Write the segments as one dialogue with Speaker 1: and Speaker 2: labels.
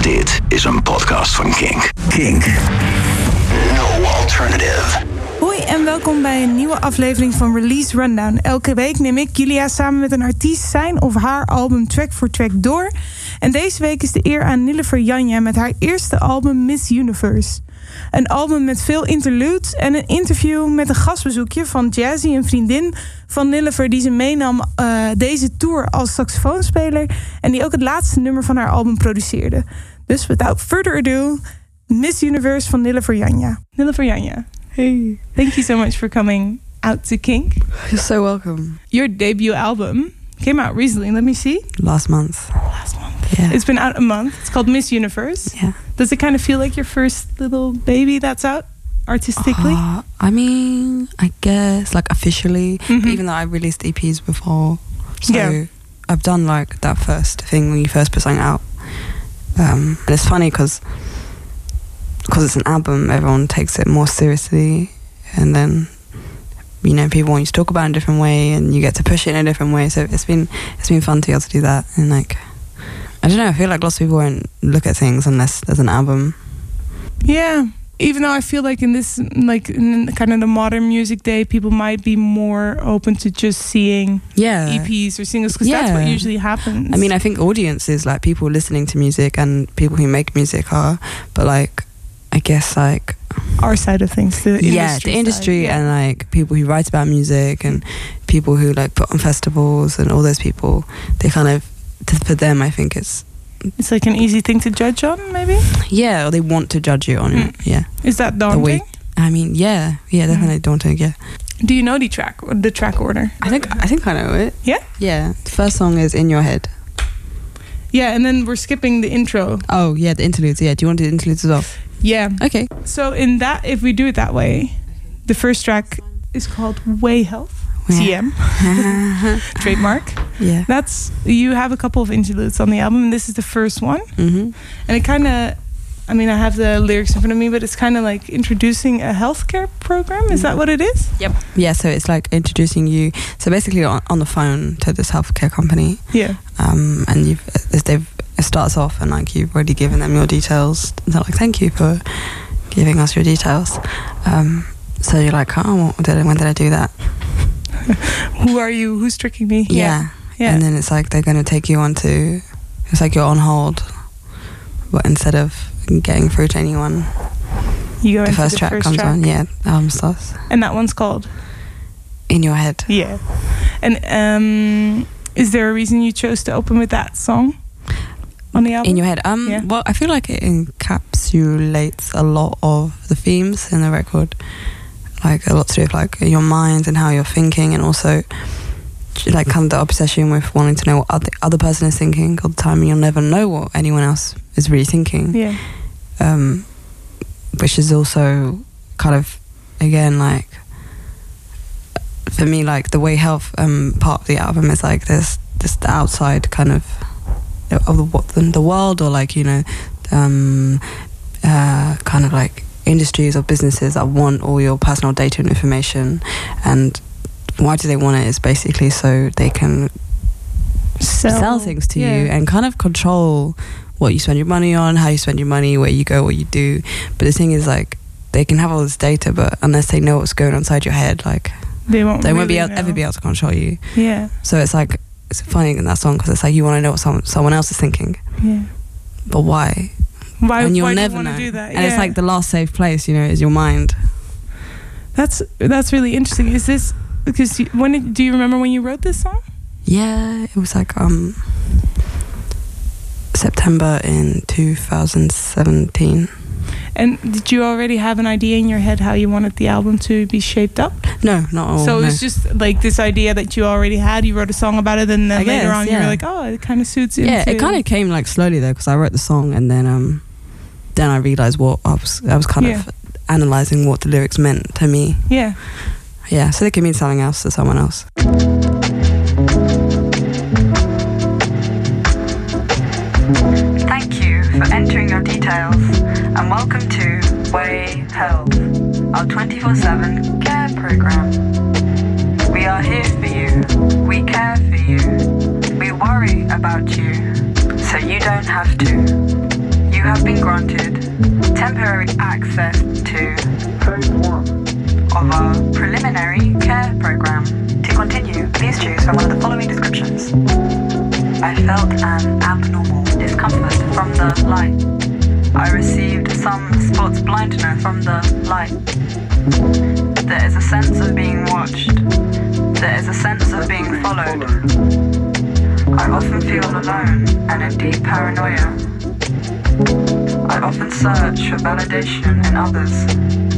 Speaker 1: Dit is een podcast van Kink. Kink. No alternative.
Speaker 2: Hoi en welkom bij een nieuwe aflevering van Release Rundown. Elke week neem ik Julia samen met een artiest zijn of haar album track voor track door. En deze week is de eer aan Nilüfer Janja met haar eerste album Miss Universe. Een album met veel interludes en een interview met een gastbezoekje van Jazzy, een vriendin van Nilüfer die ze meenam uh, deze tour als saxofoonspeler en die ook het laatste nummer van haar album produceerde. Dus without further ado, Miss Universe van Nilüfer Yanya. Nilüfer Yanya.
Speaker 3: Hey.
Speaker 2: Thank you so much for coming out to Kink.
Speaker 3: You're so welcome.
Speaker 2: Your debut album came out recently. Let me see.
Speaker 3: Last month.
Speaker 2: Last month.
Speaker 3: Yeah.
Speaker 2: It's been out a month. It's called Miss Universe.
Speaker 3: Yeah.
Speaker 2: Does it kind of feel like your first little baby that's out artistically?
Speaker 3: Uh, I mean, I guess like officially,
Speaker 2: Mhm.
Speaker 3: even though I released EPs before, so
Speaker 2: Yeah.
Speaker 3: I've done like that first thing when you first put something out. Um, it's funny because because it's an album, everyone takes it more seriously, and then you know people want you to talk about it in a different way, and you get to push it in a different way. So it's been it's been fun to be able to do that, and like I don't know, I feel like lots of people won't look at things unless there's an album.
Speaker 2: yeah. Even though I feel like in this, like in kind of the modern music day, people might be more open to just seeing
Speaker 3: Yeah,
Speaker 2: EPs or singles because that's what usually happens.
Speaker 3: I mean, I think audiences, like people listening to music and people who make music, are, but like, I guess like
Speaker 2: our side of things, the
Speaker 3: yeah, the industry
Speaker 2: side, yeah.
Speaker 3: and like people who write about music and people who like put on festivals and all those people, they kind of for them, I think it's
Speaker 2: it's like an easy thing to judge on. Maybe
Speaker 3: yeah, or they want to judge you on it. Hmm. Yeah,
Speaker 2: is that
Speaker 3: the way.
Speaker 2: daunting?
Speaker 3: I mean, yeah, yeah, hmm. definitely daunting. Yeah,
Speaker 2: Do you know the track, the track order?
Speaker 3: I think I think I know it.
Speaker 2: Yeah?
Speaker 3: yeah. The first song is in your head.
Speaker 2: Yeah, and then we're skipping the intro.
Speaker 3: Oh yeah, the interludes. Yeah, do you want the interludes as well?
Speaker 2: Yeah.
Speaker 3: Okay.
Speaker 2: So in that, if we do it that way, the first track is called Way Health. TM trademark.
Speaker 3: yeah.
Speaker 2: That's you have a couple of interludes on the album, and this is the first one.
Speaker 3: hmm
Speaker 2: And it kind of, I mean, I have the lyrics in front of me, but it's kind of like introducing a healthcare program. Is that what it is?
Speaker 3: Yep. Yeah, so it's like introducing you. So basically, on, on the phone to this healthcare company,
Speaker 2: Yeah.
Speaker 3: um, and you've they've it starts off and like you've already given them your details. They're like, "Thank you for giving us your details." Um, so you're like, "Oh, when did I do that?"
Speaker 2: Who are you? Who's tricking me?
Speaker 3: Yeah.
Speaker 2: Yeah.
Speaker 3: And then it's like they're going to take you on to. It's like you're on hold, but instead of getting through to anyone,
Speaker 2: you go
Speaker 3: the first
Speaker 2: the
Speaker 3: track
Speaker 2: first
Speaker 3: comes
Speaker 2: track,
Speaker 3: on. Yeah, album starts
Speaker 2: and that one's called
Speaker 3: in your head.
Speaker 2: Yeah. And um, is there a reason you chose to open with that song on the album?
Speaker 3: in your head. Um,
Speaker 2: Yeah.
Speaker 3: well, I feel like it encapsulates a lot of the themes in the record, like a lot to do with like your mind and how you're thinking, and also like kind of the obsession with wanting to know what other other person is thinking all the time, and you'll never know what anyone else is really thinking.
Speaker 2: Yeah.
Speaker 3: Um, which is also kind of again like for me like the way health um part of the album is like this this the outside kind of of what- the, the world or like you know um uh kind of like industries or businesses that want all your personal data and information and why do they want it is basically so they can
Speaker 2: Sell,
Speaker 3: sell things to
Speaker 2: yeah.
Speaker 3: you and kind of control what you spend your money on, how you spend your money, where you go, what you do. But the thing is, like, they can have all this data, but unless they know what's going on inside your head, like,
Speaker 2: They won't.
Speaker 3: they won't be able, ever be able to control you.
Speaker 2: Yeah.
Speaker 3: So it's like, it's funny in that song because it's like you want to know what someone, someone else is thinking,
Speaker 2: Yeah.
Speaker 3: but why?
Speaker 2: Why?
Speaker 3: and you'll
Speaker 2: why
Speaker 3: never
Speaker 2: do you
Speaker 3: know.
Speaker 2: do that?
Speaker 3: And it's like the last safe place, you know, is your mind.
Speaker 2: that's that's really interesting. Is this because you, when did, do you remember when you wrote this song?
Speaker 3: Yeah, it was like um September in 2017.
Speaker 2: And did you already have an idea in your head how you wanted the album to be shaped up?
Speaker 3: No, not all.
Speaker 2: so it
Speaker 3: no.
Speaker 2: was just like this idea that you already had. You wrote a song about it, and then
Speaker 3: I
Speaker 2: later
Speaker 3: guess,
Speaker 2: on you were like, "Oh, it kind of suits
Speaker 3: yeah,
Speaker 2: into
Speaker 3: it kind of came like slowly though because I wrote the song and then um then I realized what I was I was kind
Speaker 2: Yeah.
Speaker 3: of analyzing what the lyrics meant to me.
Speaker 2: yeah."
Speaker 3: Yeah, so they could mean something else to someone else.
Speaker 4: Thank you for entering your details and welcome to Way Health, our 24 7 care program. We are here for you, we care for you, we worry about you, so you don't have to.
Speaker 3: Have been granted temporary access to phase one of our preliminary care program. To continue, please choose from one of the following descriptions. I felt an abnormal discomfort from the light. I received some spots blindness from the light. There is a sense of being watched. There is a sense of being followed. I often feel alone and in deep paranoia. I often search for validation in others.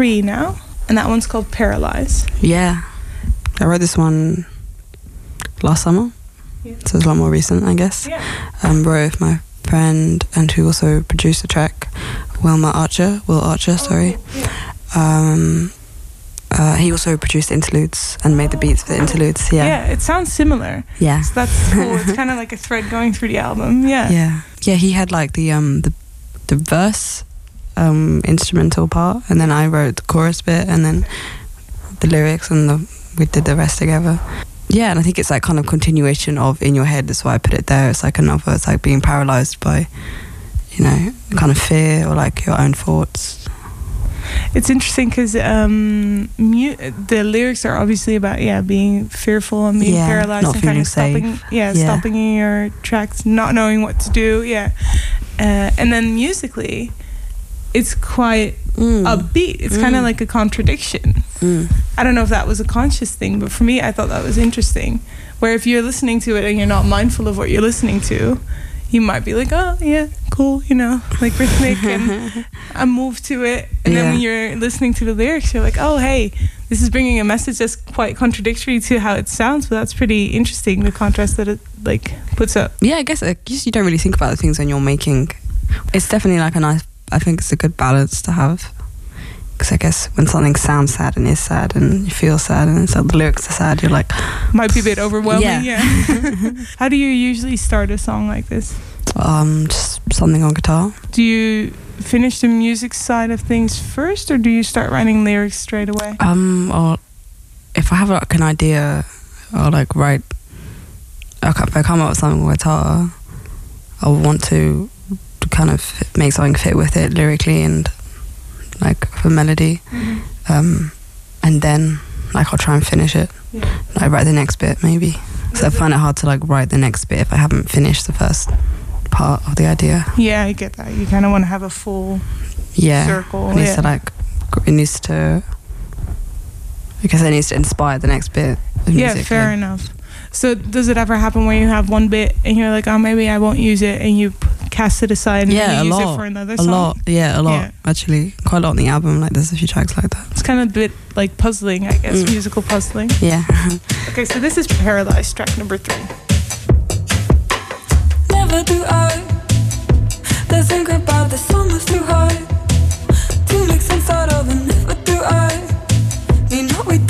Speaker 2: Three now, and that one's called Paralyze.
Speaker 5: Yeah. I wrote this one last summer.
Speaker 2: Yeah.
Speaker 5: So it's a lot more recent, I guess.
Speaker 2: Yeah.
Speaker 5: Um, wrote with my friend and who also produced the track, Wilma Archer. Will Archer, sorry. Yeah. Um, uh, he also produced interludes and made the beats for the interludes.
Speaker 2: Yeah.
Speaker 5: Yeah.
Speaker 2: it sounds similar.
Speaker 5: Yeah.
Speaker 2: So that's cool. it's kind of like a thread going through the album. Yeah.
Speaker 5: Yeah. Yeah, he had like the um the the verse um instrumental part and then I wrote the chorus bit and then the lyrics and the we did the rest together. Yeah, and I think it's like kind of continuation of in your head. That's why I put it there. It's like another. It's like being paralyzed by, you know, kind of fear or like your own thoughts.
Speaker 2: It's interesting because um, mu- the lyrics are obviously about yeah being fearful and being
Speaker 5: Yeah,
Speaker 2: paralyzed and kind of stopping yeah,
Speaker 5: Yeah.
Speaker 2: stopping in your tracks, not knowing what to do. Yeah, uh, and then musically, it's quite
Speaker 6: Mm.
Speaker 2: upbeat. It's kind of
Speaker 6: Mm.
Speaker 2: like a contradiction.
Speaker 6: Mm.
Speaker 2: I don't know if that was a conscious thing, but for me, I thought that was interesting. Where if you're listening to it and you're not mindful of what you're listening to, you might be like, oh, yeah, cool, you know, like rhythmic and I move to it. And then when you're listening to the lyrics, you're like, oh, hey, this is bringing a message that's quite contradictory to how it sounds, but that's pretty interesting, the contrast that it like puts up.
Speaker 6: Yeah, I guess I guess you don't really think about the things when you're making. It's definitely like a nice. I think it's a good balance to have. Because I guess when something sounds sad and is sad, and you feel sad, and so the lyrics are sad, you're like,
Speaker 2: Might be a bit overwhelming,
Speaker 6: Yeah.
Speaker 2: yeah. how do you usually start a song like this?
Speaker 6: um, just something on guitar.
Speaker 2: Do you finish the music side of things first, or do you start writing lyrics straight away?
Speaker 6: Um, or if I have like an idea, I'll like write. If I come up with something on guitar, I'll want to kind of make something fit with it lyrically and like for melody. Um, and then like I'll try and finish it.
Speaker 2: Yeah.
Speaker 6: I write the next bit maybe. So I find it hard to like write the next bit if I haven't finished the first part of the idea.
Speaker 2: Yeah, I get that. You kind of want to have a full
Speaker 6: Yeah.
Speaker 2: circle.
Speaker 6: It needs
Speaker 2: yeah.
Speaker 6: to like it needs to because it needs to inspire the next bit
Speaker 2: yeah,
Speaker 6: music.
Speaker 2: fair
Speaker 6: like-
Speaker 2: enough. So does it ever happen where you have one bit and you're like, oh, maybe I won't use it, and you cast it aside and
Speaker 6: Yeah, a
Speaker 2: use
Speaker 6: lot.
Speaker 2: it for another song?
Speaker 6: A lot, yeah, a lot
Speaker 2: Yeah.
Speaker 6: actually. Quite a lot on the album. Like there's a few tracks like that.
Speaker 2: It's kind of a bit like puzzling, I guess,
Speaker 6: Mm.
Speaker 2: musical puzzling.
Speaker 6: Yeah.
Speaker 2: Okay, so this is Paralyzed, track number three.
Speaker 3: Never do I to think about the summer's too high to make sense out of it. Never do I mean what we talk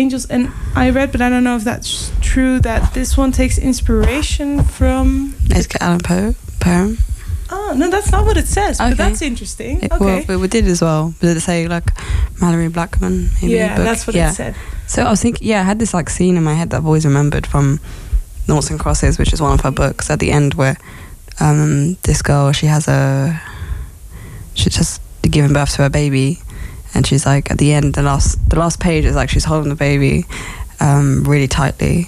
Speaker 2: Angels, and I read, but I don't know if that's true, that this one takes inspiration from.
Speaker 3: Edgar Allan Poe poem.
Speaker 2: Oh, no, that's not what it says, but
Speaker 3: Okay.
Speaker 2: that's interesting.
Speaker 3: It,
Speaker 2: okay.
Speaker 3: Well, we did as well. Did it say like Malorie Blackman? Maybe
Speaker 2: yeah,
Speaker 3: book?
Speaker 2: that's what
Speaker 3: yeah.
Speaker 2: it said.
Speaker 3: So I was thinking, yeah, I had this like scene in my head that I've always remembered from Noughts and Crosses, which is one of her books. At the end, where um, this girl, she has a, she's just giving birth to her baby, and she's like at the end, the last, the last page is like she's holding the baby um, really tightly.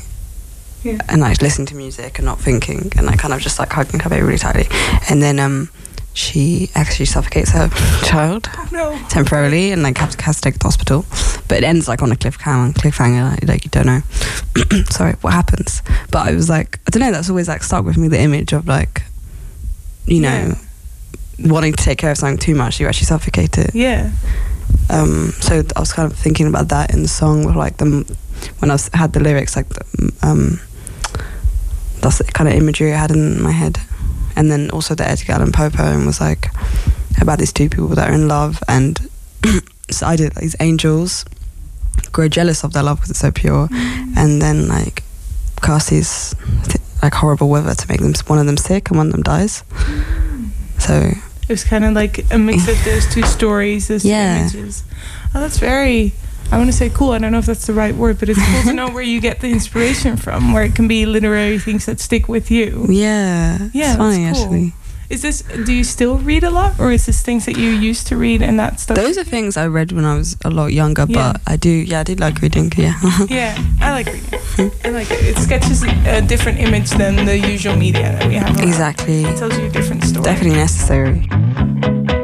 Speaker 2: Yeah.
Speaker 3: And like listening to music and not thinking, and like kind of just like hugging her baby really tightly, and then um, she actually suffocates her child
Speaker 2: No.
Speaker 3: temporarily and like has, has to take to hospital. But it ends like on a cliffhanger, cliffhanger like, like you don't know. Sorry, what happens? But I was like, I don't know. That's always like stuck with me. The image of like, you know, wanting to take care of something too much, you actually suffocate it.
Speaker 2: Yeah.
Speaker 3: Um, so I was kind of thinking about that in the song with like the when I was, had the lyrics like the, um, that's the kind of imagery I had in my head. And then also the Edgar Allan Poe poem was like about these two people that are in love, and so I did these angels grow jealous of their love because it's so pure, and then like cast these th- like horrible weather to make them one of them sick and one of them dies. So
Speaker 2: It was kind of like a mix of those two stories, those
Speaker 3: Yeah.
Speaker 2: two images. Oh, that's very. I want to say cool. I don't know if that's the right word, but it's cool to know where you get the inspiration from. Where it can be literary things that stick with you.
Speaker 3: yeah,
Speaker 2: Yeah,
Speaker 3: it's funny
Speaker 2: cool.
Speaker 3: actually.
Speaker 2: Is this? Do you still read a lot, or is this things that you used to read and that stuff?
Speaker 3: Those are things I read when I was a lot younger,
Speaker 2: Yeah.
Speaker 3: but I do, yeah, I did like reading, yeah.
Speaker 2: Yeah, I like reading. Hmm. I like it. It sketches a different image than the usual media that we have.
Speaker 3: exactly.
Speaker 2: It tells you a different story.
Speaker 3: Definitely necessary.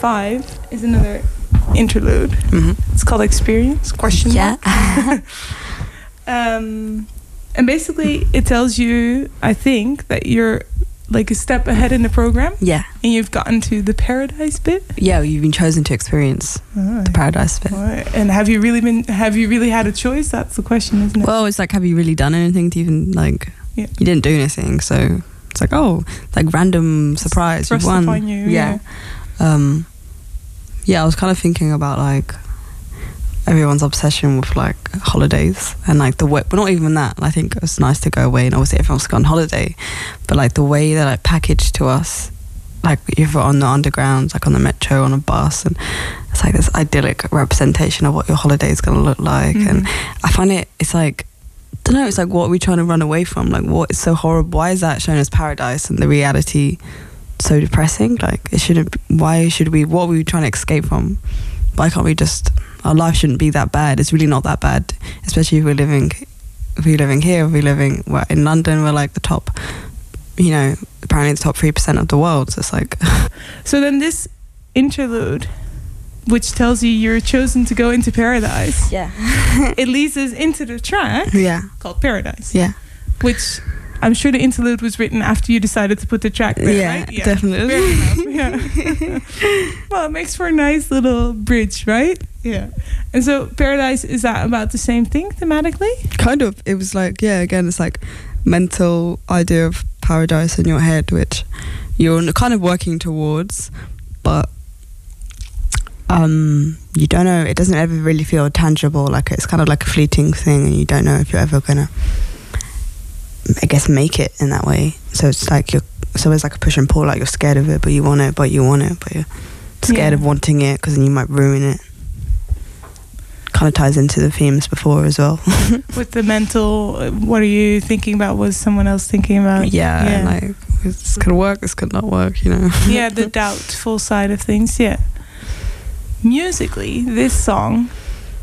Speaker 2: Five is another interlude.
Speaker 3: Mhm.
Speaker 2: It's called Experience? Question
Speaker 3: Yeah.
Speaker 2: mark. Um, and basically, it tells you, I think, that you're like a step ahead in the program,
Speaker 3: yeah.
Speaker 2: and you've gotten to the paradise bit.
Speaker 3: Yeah, you've been chosen to experience the paradise bit.
Speaker 2: And have you really been? Have you really had a choice? That's the question, isn't it?
Speaker 3: Well, it's like, have you really done anything to even like?
Speaker 2: Yeah.
Speaker 3: You didn't do anything, so it's like, oh, like random surprise, you won.
Speaker 2: you,
Speaker 3: yeah. Um, yeah, I was kind of thinking about like everyone's obsession with like holidays and like the way, but not even that. I think it's nice to go away, and obviously everyone's gone on holiday, but like the way that like packaged to us, like if you're on the underground, like on the metro, on a bus, and it's like this idyllic representation of what your holiday is going to look like, and mm-hmm. I find it, it's like. I don't know. It's like what are we trying to run away from? Like what is so horrible? Why is that shown as paradise and the reality so depressing? Like it shouldn't. Why should we? What are we trying to escape from? Why can't we just? Our life shouldn't be that bad. It's really not that bad, especially if we're living. If we're living here, if we're living well, in London, we're like the top. You know, apparently the top three percent of the world. So it's like,
Speaker 2: So then this interlude, which tells you you're chosen to go into paradise,
Speaker 3: yeah,
Speaker 2: it leads us into the track
Speaker 3: yeah,
Speaker 2: called Paradise,
Speaker 3: yeah,
Speaker 2: which I'm sure the interlude was written after you decided to put the track there,
Speaker 3: yeah,
Speaker 2: right?
Speaker 3: definitely.
Speaker 2: Yeah. well, it makes for a nice little bridge, right? Yeah. And so Paradise, is that about the same thing thematically?
Speaker 3: kind of it was like yeah again it's like mental idea of paradise in your head which you're kind of working towards but um you don't know it doesn't ever really feel tangible like it's kind of like a fleeting thing and you don't know if you're ever gonna i guess make it in that way so it's like you're so it's like a push and pull like you're scared of it but you want it but you want it but you're scared
Speaker 2: Yeah.
Speaker 3: of wanting it because then you might ruin it kind of ties into the themes before as well
Speaker 2: With the mental, uh, what are you thinking about? Was someone else thinking about?
Speaker 3: yeah,
Speaker 2: Yeah.
Speaker 3: like this could work, this could not work, you know.
Speaker 2: yeah, the doubtful side of things. Yeah. Musically, this song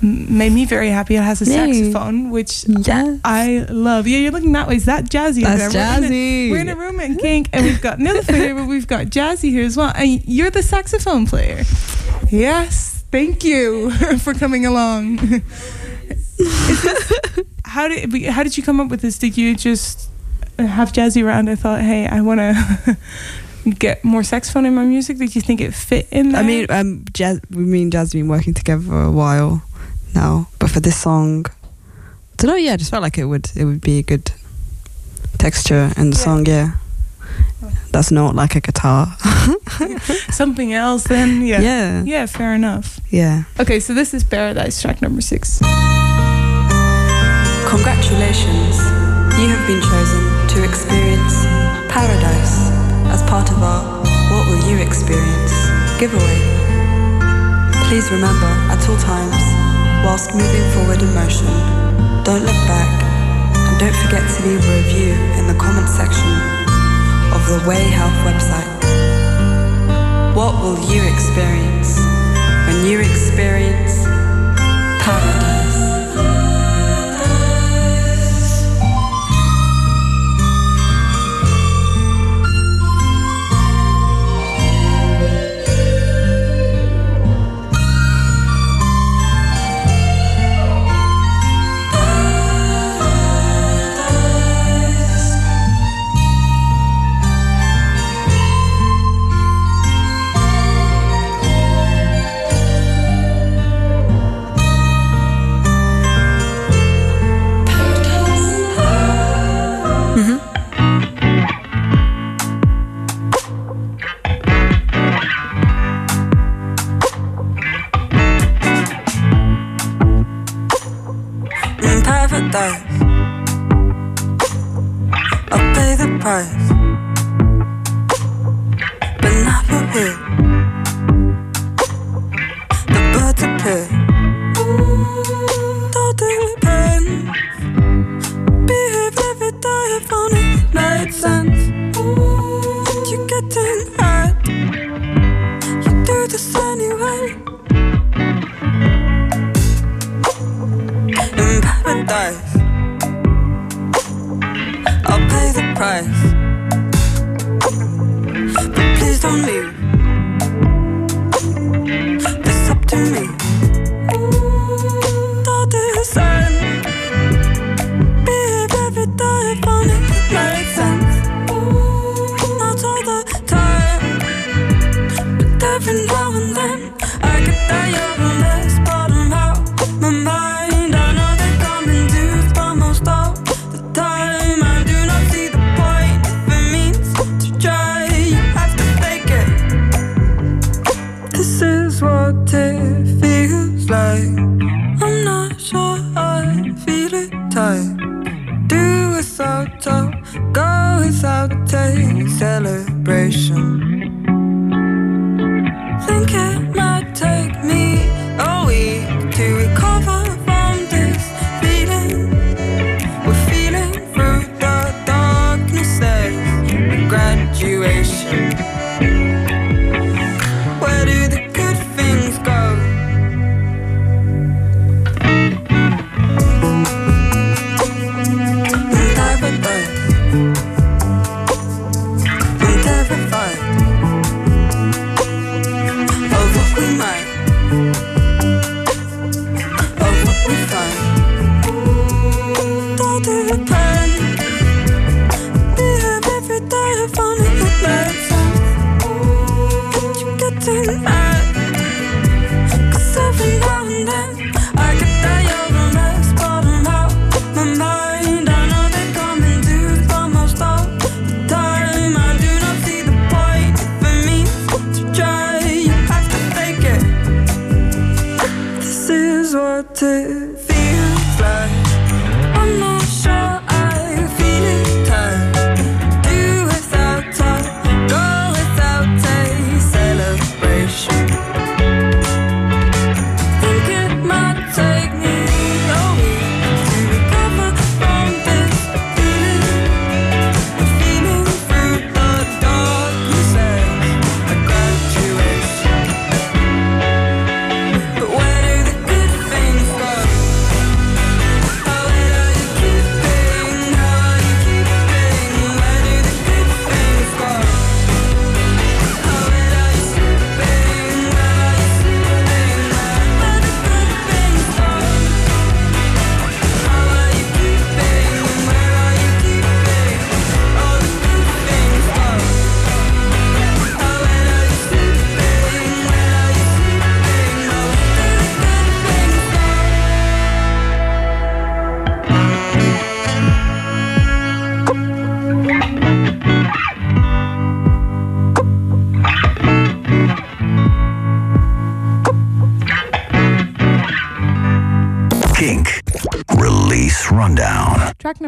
Speaker 2: made me very happy. It has a
Speaker 3: Yay.
Speaker 2: saxophone, which
Speaker 3: Yes.
Speaker 2: I love. Yeah, you're looking that way. Is that jazzy?
Speaker 3: That's
Speaker 2: there? We're in a-
Speaker 3: jazzy.
Speaker 2: We're in a room at Kink, and we've got Nilüfer here, but we've got Jazzi here as well. And you're the saxophone player. Yes, thank you for coming along. This- how did how did you come up with this? Did you just have Jazzi around? and thought, hey, I want to get more saxophone in my music. Did you think it fit in there?
Speaker 3: I mean, um, jazz. We mean Jazz been working together for a while now, but for this song, I don't know. Yeah, I just felt like it would it would be a good texture in the
Speaker 2: Yeah.
Speaker 3: song. Yeah, that's not like a guitar.
Speaker 2: something else. Then yeah,
Speaker 3: yeah,
Speaker 2: yeah, fair enough.
Speaker 3: yeah.
Speaker 2: Okay, so this is Paradise track number six.
Speaker 4: Congratulations, you have been chosen to experience paradise as part of our What Will You Experience giveaway. Please remember at all times, whilst moving forward in motion, don't look back and don't forget to leave a review in the comment section of the Way Health website. What will you experience when you experience paradise? Paradise. I'll pay the price.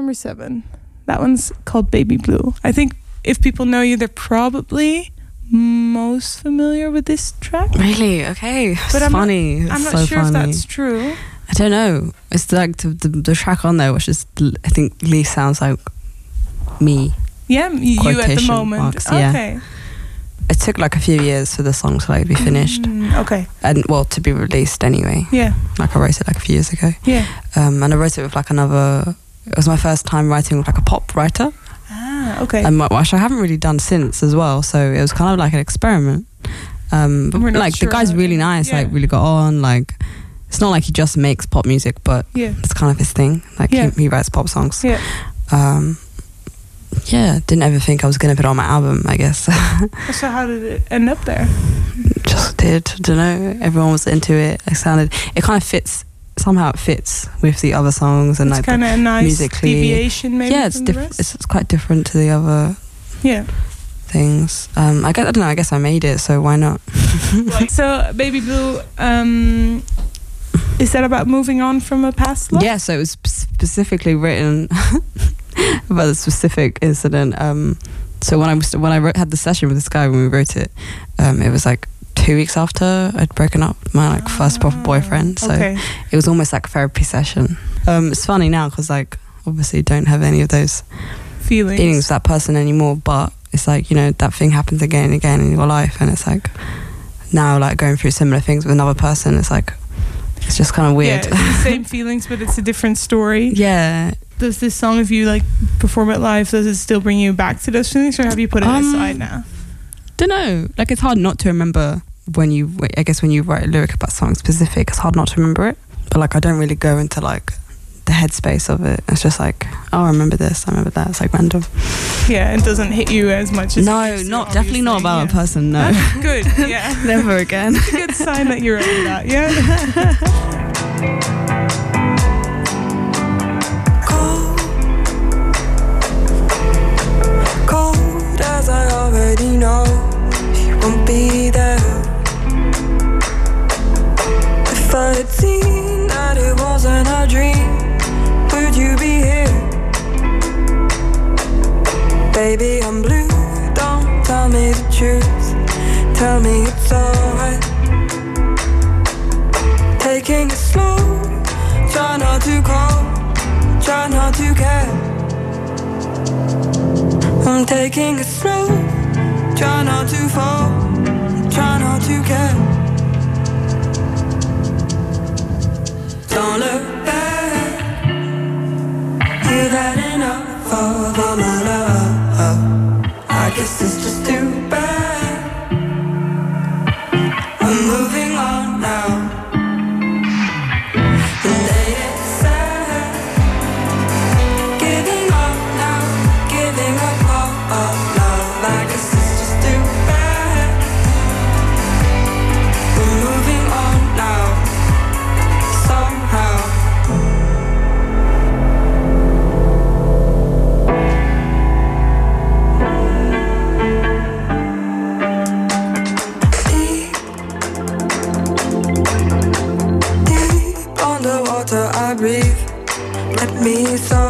Speaker 2: Number seven. That one's called Baby Blue. I think if people know you, they're probably most familiar with this track.
Speaker 3: Really? Okay. It's
Speaker 2: But I'm not-
Speaker 3: funny. It's
Speaker 2: I'm not
Speaker 3: so
Speaker 2: sure
Speaker 3: funny.
Speaker 2: if that's true.
Speaker 3: I don't know. It's like the, the, the track on there, which is I think least sounds like me.
Speaker 2: Yeah, you at the moment.
Speaker 3: marks, yeah.
Speaker 2: Okay.
Speaker 3: It took like a few years for the song to like be finished
Speaker 2: Mm, okay.
Speaker 3: and well to be released anyway.
Speaker 2: Yeah.
Speaker 3: Like I wrote it like a few years ago,
Speaker 2: Yeah.
Speaker 3: um, and I wrote it with like another. It was my first time writing like a pop writer,
Speaker 2: Ah, okay.
Speaker 3: and my- which I haven't really done since as well. So it was kind of like an experiment. Um, but like
Speaker 2: sure
Speaker 3: the guy's really nice.
Speaker 2: yeah.
Speaker 3: Like really got on. Like it's not like he just makes pop music, but
Speaker 2: yeah.
Speaker 3: it's kind of his thing. Like
Speaker 2: Yeah.
Speaker 3: he, he writes pop songs.
Speaker 2: Yeah.
Speaker 3: Um, yeah, didn't ever think I was gonna put on my album. I guess
Speaker 2: So how did it end up there?
Speaker 3: just did. I Don't know. Everyone was into it. It sounded. It kind of fits. Somehow it fits with the other songs and
Speaker 2: It's
Speaker 3: like.
Speaker 2: kind of a nice
Speaker 3: musically-
Speaker 2: deviation, maybe.
Speaker 3: yeah, it's different. It's, it's quite different to the other
Speaker 2: Yeah.
Speaker 3: things. Um, I guess I don't know. I guess I made it, so why not?
Speaker 2: so, Baby Blue, um, is that about moving on from a past love?
Speaker 3: Yeah, so it was specifically written about a specific incident. Um, so when I was when I wrote, had the session with this guy when we wrote it, um, it was like two weeks after I'd broken up with my like first proper boyfriend. So
Speaker 2: Ah, Okay.
Speaker 3: it was almost like a therapy session. Um, it's funny now because like obviously don't have any of those
Speaker 2: Feelings.
Speaker 3: feelings with that person anymore, but it's like you know that thing happens again and again in your life, and it's like now like going through similar things with another person. It's like it's just kind of weird.
Speaker 2: Yeah, the same feelings, but it's a different story.
Speaker 3: yeah,
Speaker 2: Does this song, if you like perform it live, does it still bring you back to those feelings, or have you put it
Speaker 3: Um,
Speaker 2: aside now?
Speaker 3: don't know. Like it's hard not to remember when you. I guess when you write a lyric about something specific, it's hard not to remember it. But like I don't really go into like the headspace of it. It's just like, oh, I remember this. I remember that. It's like random.
Speaker 2: Yeah, it doesn't hit you as much as it
Speaker 3: No,
Speaker 2: used to,
Speaker 3: not definitely not
Speaker 2: obviously,
Speaker 3: about a person. No,
Speaker 2: yeah. Good, yeah.
Speaker 3: never again.
Speaker 2: It's a good sign that you're over that, yeah.
Speaker 7: Cold, cold as I already know, he won't be there. If teen, that it wasn't a dream. Would you be here?
Speaker 3: Baby, I'm blue. Don't tell me the truth. Tell me it's alright. Taking it slow. Try not to call. Try not to care. I'm taking it slow. Try not to fall. Try not to care. Don't look back. You've had enough of all my love. I guess it's just too underwater, I breathe. Let me soak.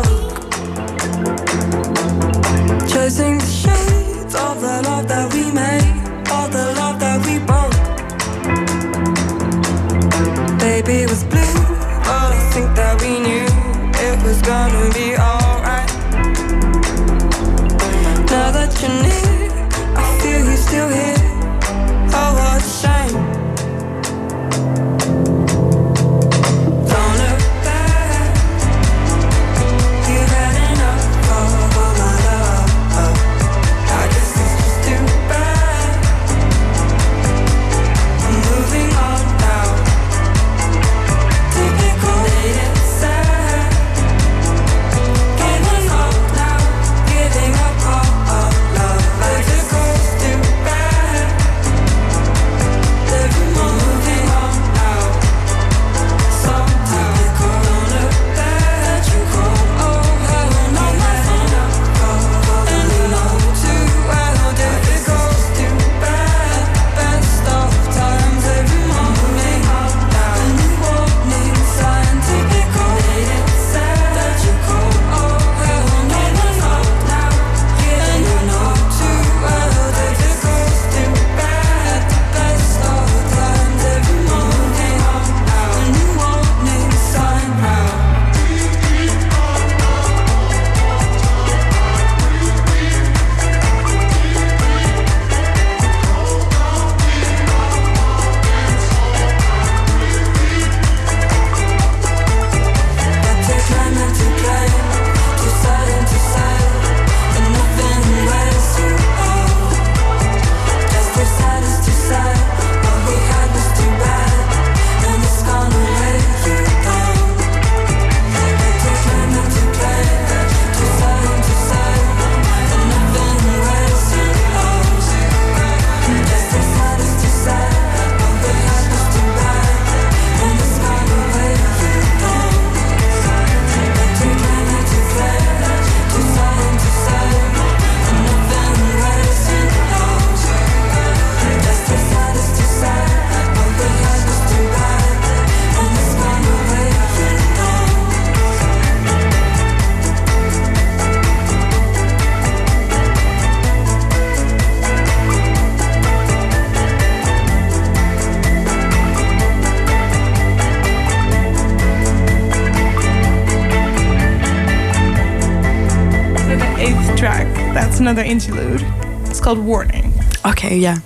Speaker 2: Another interlude. It's called Warning.
Speaker 8: Okay, yeah.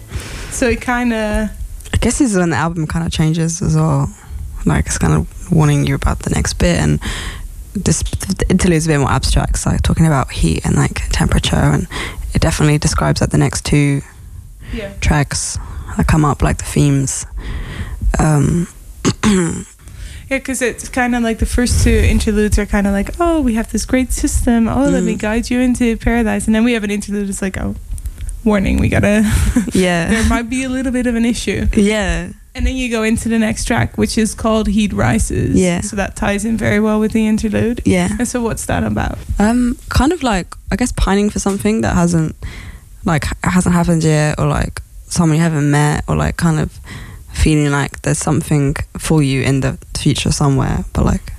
Speaker 2: So it kind of
Speaker 8: I guess this is when the album kind of changes as well. Like it's kind of warning you about the next bit, and this the interlude is a bit more abstract. It's like talking about heat and like temperature, and it definitely describes like the next two
Speaker 2: yeah.
Speaker 8: tracks that come up, like the themes. Um,
Speaker 2: Yeah, because it's kind of like the first two interludes are kind of like, oh, we have this great system. Oh, let me
Speaker 8: Mm.
Speaker 2: guide you into paradise. And then we have an interlude that's like, oh, warning, we gotta,
Speaker 8: yeah,
Speaker 2: there might be a little bit of an issue.
Speaker 8: yeah,
Speaker 2: And then you go into the next track, which is called Heat Rises.
Speaker 8: Yeah.
Speaker 2: So that ties in very well with the interlude.
Speaker 8: yeah.
Speaker 2: And so what's that about?
Speaker 8: Um, kind of like I guess pining for something that hasn't like hasn't happened yet, or like someone you haven't met, or like kind of feeling like there's something for you in the future somewhere, but like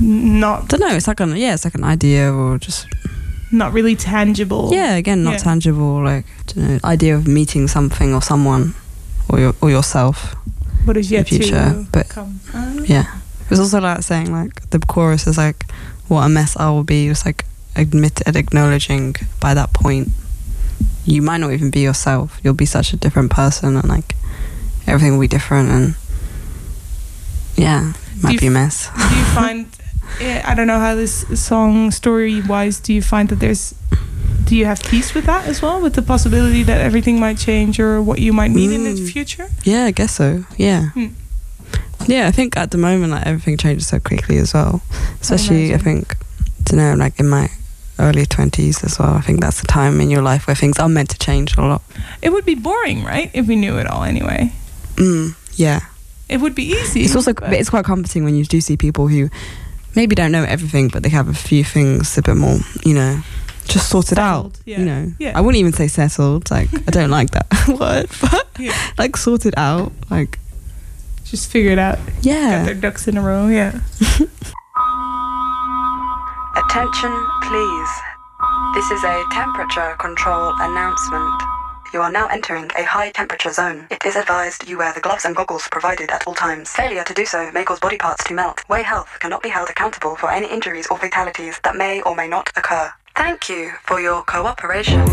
Speaker 2: Not
Speaker 8: don't know. It's like an yeah, it's like an idea or just
Speaker 2: not really tangible.
Speaker 9: Yeah, again, not
Speaker 2: Yeah.
Speaker 9: tangible. Like know, idea of meeting something or someone, or your, or yourself.
Speaker 2: But it's yet
Speaker 9: future,
Speaker 2: to
Speaker 9: but-
Speaker 2: come.
Speaker 9: Yeah, it was also like saying like the chorus is like, "What a mess I will be." It's like admit and acknowledging by that point, you might not even be yourself. You'll be such a different person, and like everything will be different, and yeah, it might be a mess.
Speaker 2: do you find I don't know how this song story wise do you find that there's do you have peace with that as well with the possibility that everything might change or what you might need in the
Speaker 9: Mm.
Speaker 2: future
Speaker 9: Yeah, I guess so. Yeah.
Speaker 2: Hmm.
Speaker 9: Yeah, I think at the moment like everything changes so quickly as well. Especially I,
Speaker 2: imagine.
Speaker 9: think to know like in my early twenties as well. I think that's the time in your life where things are meant to change a lot.
Speaker 2: it would be boring right if we knew it all anyway
Speaker 9: Mm, yeah.
Speaker 2: it would be easy
Speaker 9: It's also
Speaker 2: but-
Speaker 9: but it's quite comforting when you do see people who maybe don't know everything but they have a few things a bit more, you know, just sorted out.
Speaker 2: Yeah.
Speaker 9: You know.
Speaker 2: Yeah.
Speaker 9: I wouldn't even say settled, like I don't like that word, but
Speaker 2: yeah
Speaker 9: like sorted out. Like
Speaker 2: just figure it out got their ducks in a row yeah
Speaker 10: Attention, please. This is a temperature control announcement. You are now entering a high temperature zone. It is advised you wear the gloves and goggles provided at all times. Failure to do so may cause body parts to melt. Way Health cannot be held accountable for any injuries or fatalities that may or may not occur. Thank you for your cooperation.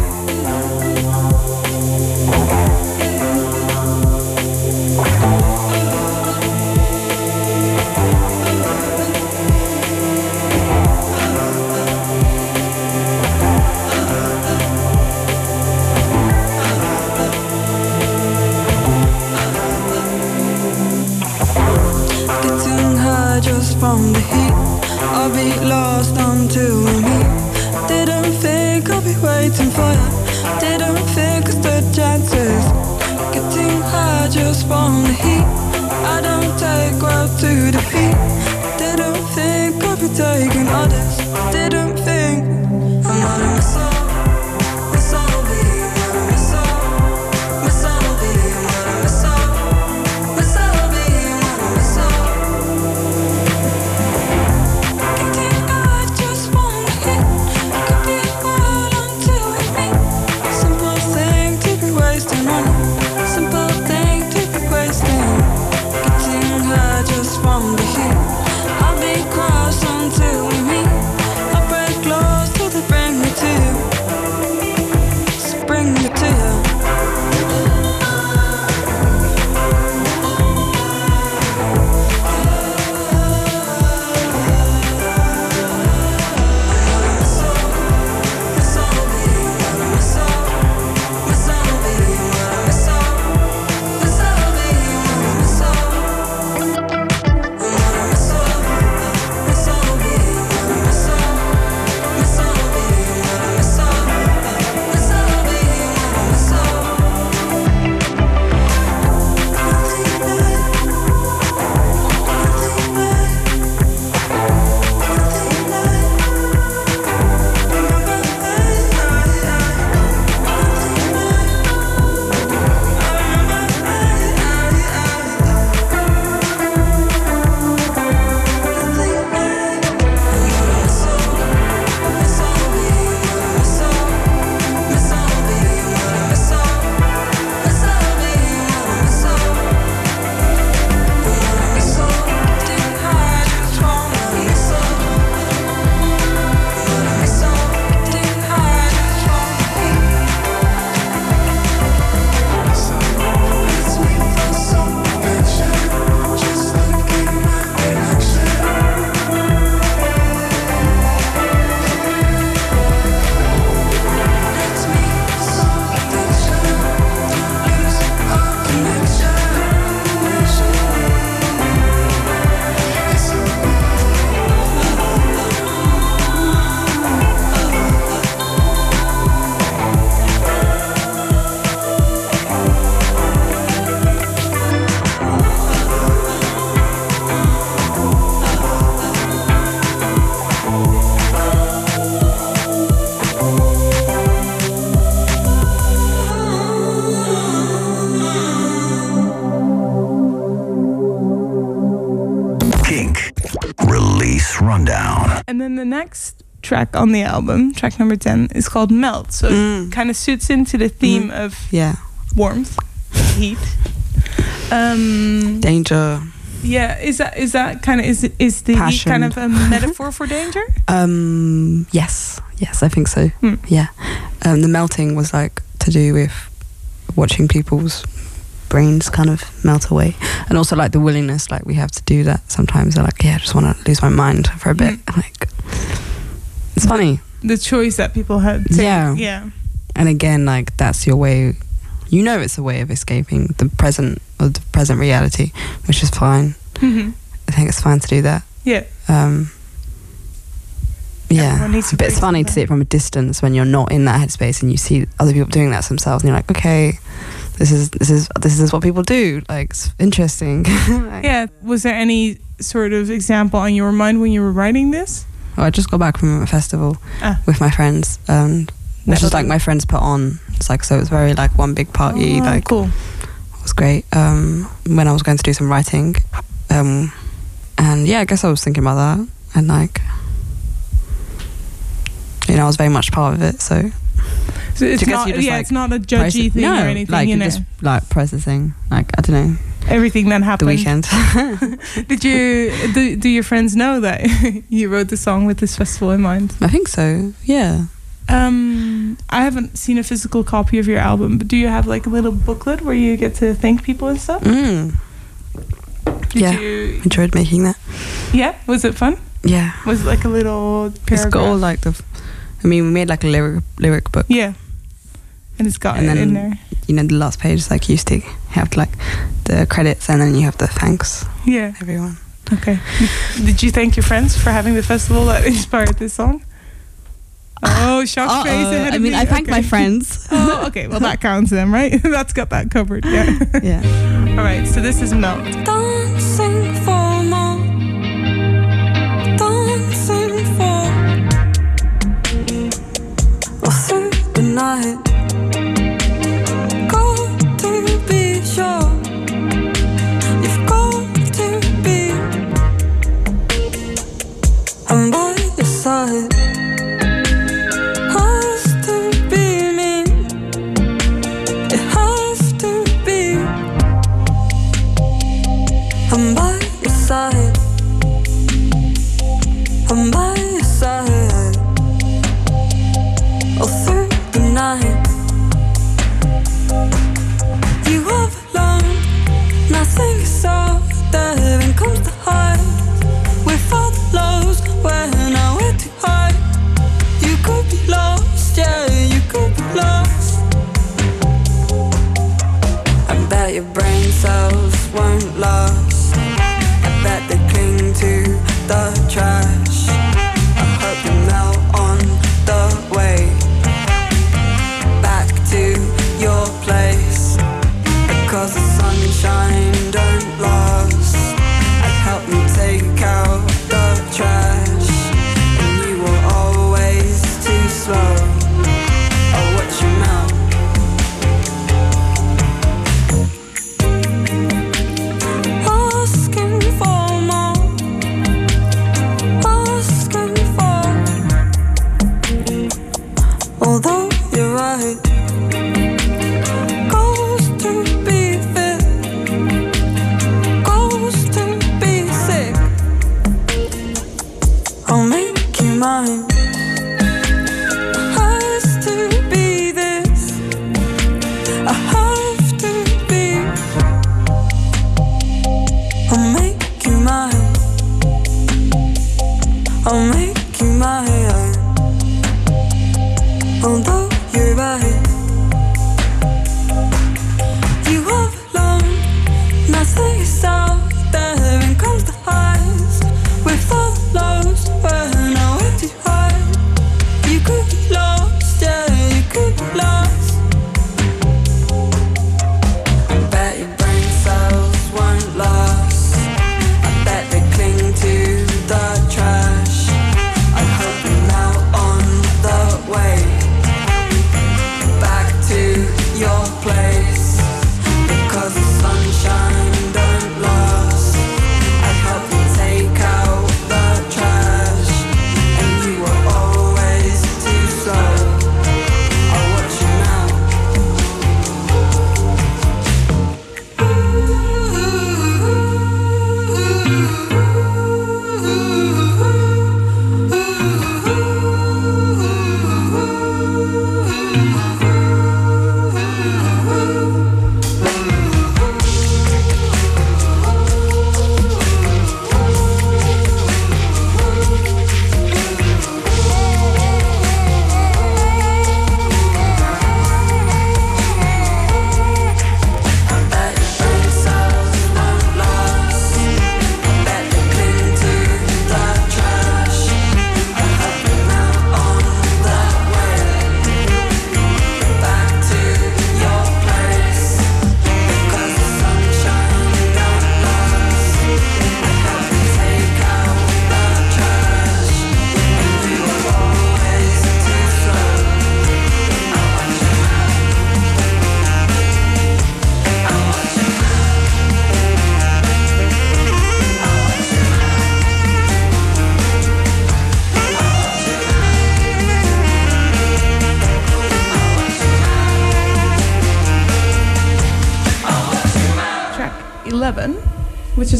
Speaker 3: From the heat. I'll be lost until we meet. Didn't think I'll be waiting for you. Didn't think I stood chances. Getting high just from the heat. I don't take well to defeat. Didn't think I'd be taking others. Didn't think
Speaker 2: track on the album, track number 10, is called Melt. So
Speaker 3: Mm.
Speaker 2: it kind of suits into the theme of
Speaker 3: Yeah.
Speaker 2: warmth, heat. Um,
Speaker 3: Danger.
Speaker 2: yeah, is that is that kind of is is the
Speaker 3: Passion.
Speaker 2: kind of a metaphor for danger?
Speaker 3: Um. Yes. Yes, I think so.
Speaker 2: Hmm.
Speaker 3: Yeah. Um, the melting was like to do with watching people's brains kind of melt away, and also like the willingness, like we have to do that sometimes. They're like, yeah, I just want to lose my mind for a bit. Like, it's funny.
Speaker 2: The choice that people had. To,
Speaker 3: Yeah.
Speaker 2: yeah.
Speaker 3: and again like that's your way you know it's a way of escaping the present or the present reality which is fine
Speaker 2: Mhm.
Speaker 3: i think it's fine to do that
Speaker 2: Yeah.
Speaker 3: um yeah
Speaker 2: Everyone needs to
Speaker 3: but it's funny to see it from a distance when you're not in that headspace and you see other people doing that to themselves and you're like okay this is this is this is what people do like it's interesting Like,
Speaker 2: Yeah. Was there any sort of example on your mind when you were writing this?
Speaker 3: Well, i just got back from a festival
Speaker 2: Ah.
Speaker 3: with my friends um which is like my friends put on it's like so it was very like one big party
Speaker 2: Oh,
Speaker 3: like
Speaker 2: cool.
Speaker 3: It was great um, when I was going to do some writing. Um, and yeah, I guess I was thinking about that. And like, you know, I was very much part of it. So,
Speaker 2: So it's not. Yeah,
Speaker 3: like,
Speaker 2: it's not a judgy thing
Speaker 3: no,
Speaker 2: or anything.
Speaker 3: like
Speaker 2: you know,
Speaker 3: just like processing, like, I don't know,
Speaker 2: everything that happened.
Speaker 3: the weekend.
Speaker 2: Did you do, do your friends know that you wrote the song with this festival in mind?
Speaker 3: I think so. Yeah.
Speaker 2: Um, I haven't seen a physical copy of your album, but do you have like a little booklet where you get to thank people and stuff?
Speaker 3: Mm.
Speaker 2: Did
Speaker 3: yeah.
Speaker 2: you?
Speaker 3: Enjoyed making that.
Speaker 2: Yeah, was it fun?
Speaker 3: Yeah.
Speaker 2: Was it like a little
Speaker 3: It's
Speaker 2: paragraph?
Speaker 3: got all like the, I mean, we made like a lyric, lyric book.
Speaker 2: yeah, and it's got
Speaker 3: And
Speaker 2: it in there.
Speaker 3: You know, the last page like you used to have like the credits and then you have the thanks,
Speaker 2: Yeah.
Speaker 3: everyone.
Speaker 2: Okay. Did you thank your friends for having the festival that inspired this song? Oh, shock face
Speaker 3: Uh-oh.
Speaker 2: ahead
Speaker 3: I mean,
Speaker 2: me.
Speaker 3: I thank my friends.
Speaker 2: Oh, okay. Well, that counts then, right? That's got that covered. Yeah.
Speaker 3: yeah.
Speaker 2: All right. So this is Melt.
Speaker 7: Dancing for more. Dancing for. All through the night.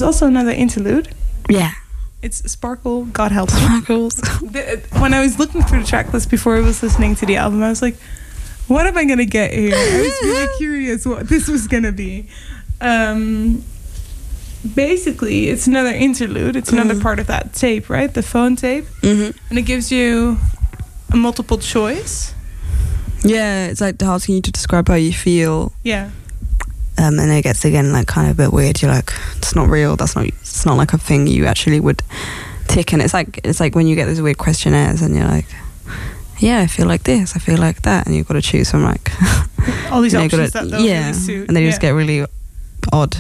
Speaker 2: Also another interlude.
Speaker 3: Yeah.
Speaker 2: It's Sparkle, God Help.
Speaker 3: Sparkles.
Speaker 2: When I was looking through the track list before I was listening to the album, I was like, what am I going to get here? I was really curious what this was going to be. Um, basically, it's another interlude. It's another
Speaker 3: Mhm.
Speaker 2: part of that tape, right? The phone tape.
Speaker 3: hmm
Speaker 2: And it gives you a multiple choice.
Speaker 3: Yeah, it's like asking you to describe how you feel,
Speaker 2: Yeah.
Speaker 3: Um, and then it gets again like kind of a bit weird. You're like, it's not real. That's not. It's not like a thing you actually would tick. And it's like it's like when you get those weird questionnaires, and you're like, yeah, I feel like this. I feel like that, and you've got to choose from like,
Speaker 2: All these options
Speaker 3: gotta-
Speaker 2: that
Speaker 3: yeah,
Speaker 2: really
Speaker 3: and they just
Speaker 2: Yeah.
Speaker 3: get really odd.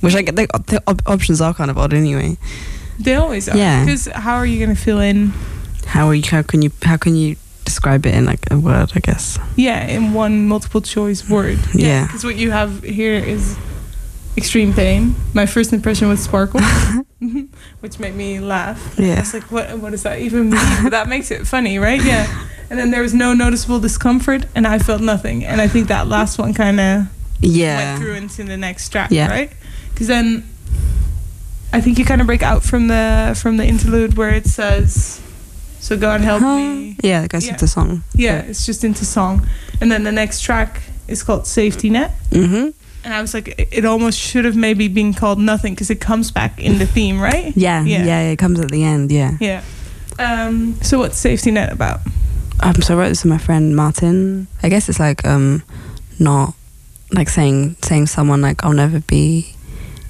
Speaker 3: Which I get the, the op- options are kind of odd anyway.
Speaker 2: They always are.
Speaker 3: Yeah.
Speaker 2: Because how are you going to fill in,
Speaker 3: How are you? How can you? How can you describe it in like a word? I guess.
Speaker 2: yeah, in one multiple choice word?
Speaker 3: Yeah.
Speaker 2: Because what you have here is extreme pain. My first impression was sparkle, which made me laugh. I
Speaker 3: Yeah.
Speaker 2: was like, what, what does that even mean? but that makes it funny, right? Yeah. And then there was no noticeable discomfort, and I felt nothing. And I think that last one kind of
Speaker 3: Yeah.
Speaker 2: went through into the next track,
Speaker 3: Yeah.
Speaker 2: right? Because then I think you kind of break out from the from the interlude where it says, "So God help me."
Speaker 3: Yeah, it goes
Speaker 2: Yeah.
Speaker 3: into song.
Speaker 2: Yeah, it's just into song, and then the next track is called "Safety Net."
Speaker 3: Mm-hmm.
Speaker 2: And I was like, it- it almost should have maybe been called "Nothing" because it comes back in the theme, right?
Speaker 3: Yeah,
Speaker 2: Yeah.
Speaker 3: yeah, It comes at the end. Yeah.
Speaker 2: Yeah. Um, so what's "Safety Net" about?
Speaker 3: Um, so I wrote this to my friend Martin. I guess it's like um, not like saying saying someone like I'll never be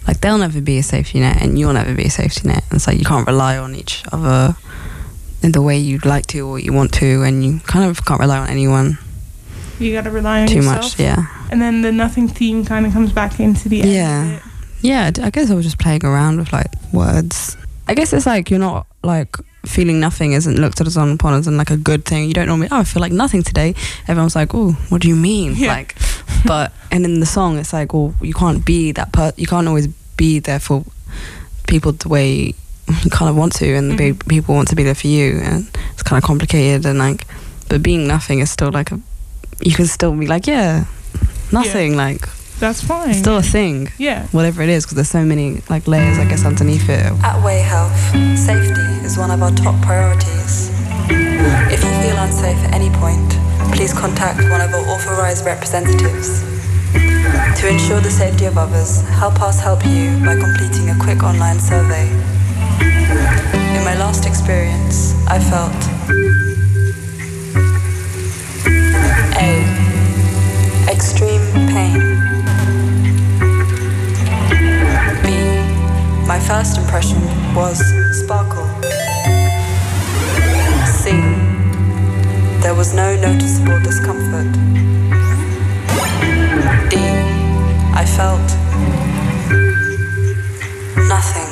Speaker 3: like they'll never be a safety net and you'll never be a safety net. And it's like you can't rely on each other in the way you'd like to or you want to, and you kind of can't rely on anyone
Speaker 2: You got to rely on
Speaker 3: too
Speaker 2: yourself.
Speaker 3: much. Yeah,
Speaker 2: And then the "Nothing" theme kind of comes back into the end.
Speaker 3: Yeah. yeah. I guess I was just playing around with like words. I guess it's like you're not like feeling nothing isn't looked at as on upon as in like a good thing. You don't normally oh I feel like nothing today. Everyone's like oh what do you mean
Speaker 2: Yeah.
Speaker 3: like but and in the song it's like well you can't be that per you can't always be there for people the way you kind of want to and the way
Speaker 2: Mhm.
Speaker 3: people want to be there for you and it's kind of complicated and like but being nothing is still like a you can still be like yeah nothing like
Speaker 2: That's fine.
Speaker 3: it's still a thing
Speaker 2: yeah.
Speaker 3: whatever it is because there's so many like layers I guess underneath it
Speaker 4: At Way Health, safety is one of our top priorities. If you feel unsafe at any point, please contact one of our authorized representatives. To ensure the safety of others, help us help you by completing a quick online survey. In my last experience, I felt A. Extreme pain. B. My first impression was sparkle. C. There was no noticeable discomfort. D. I felt nothing.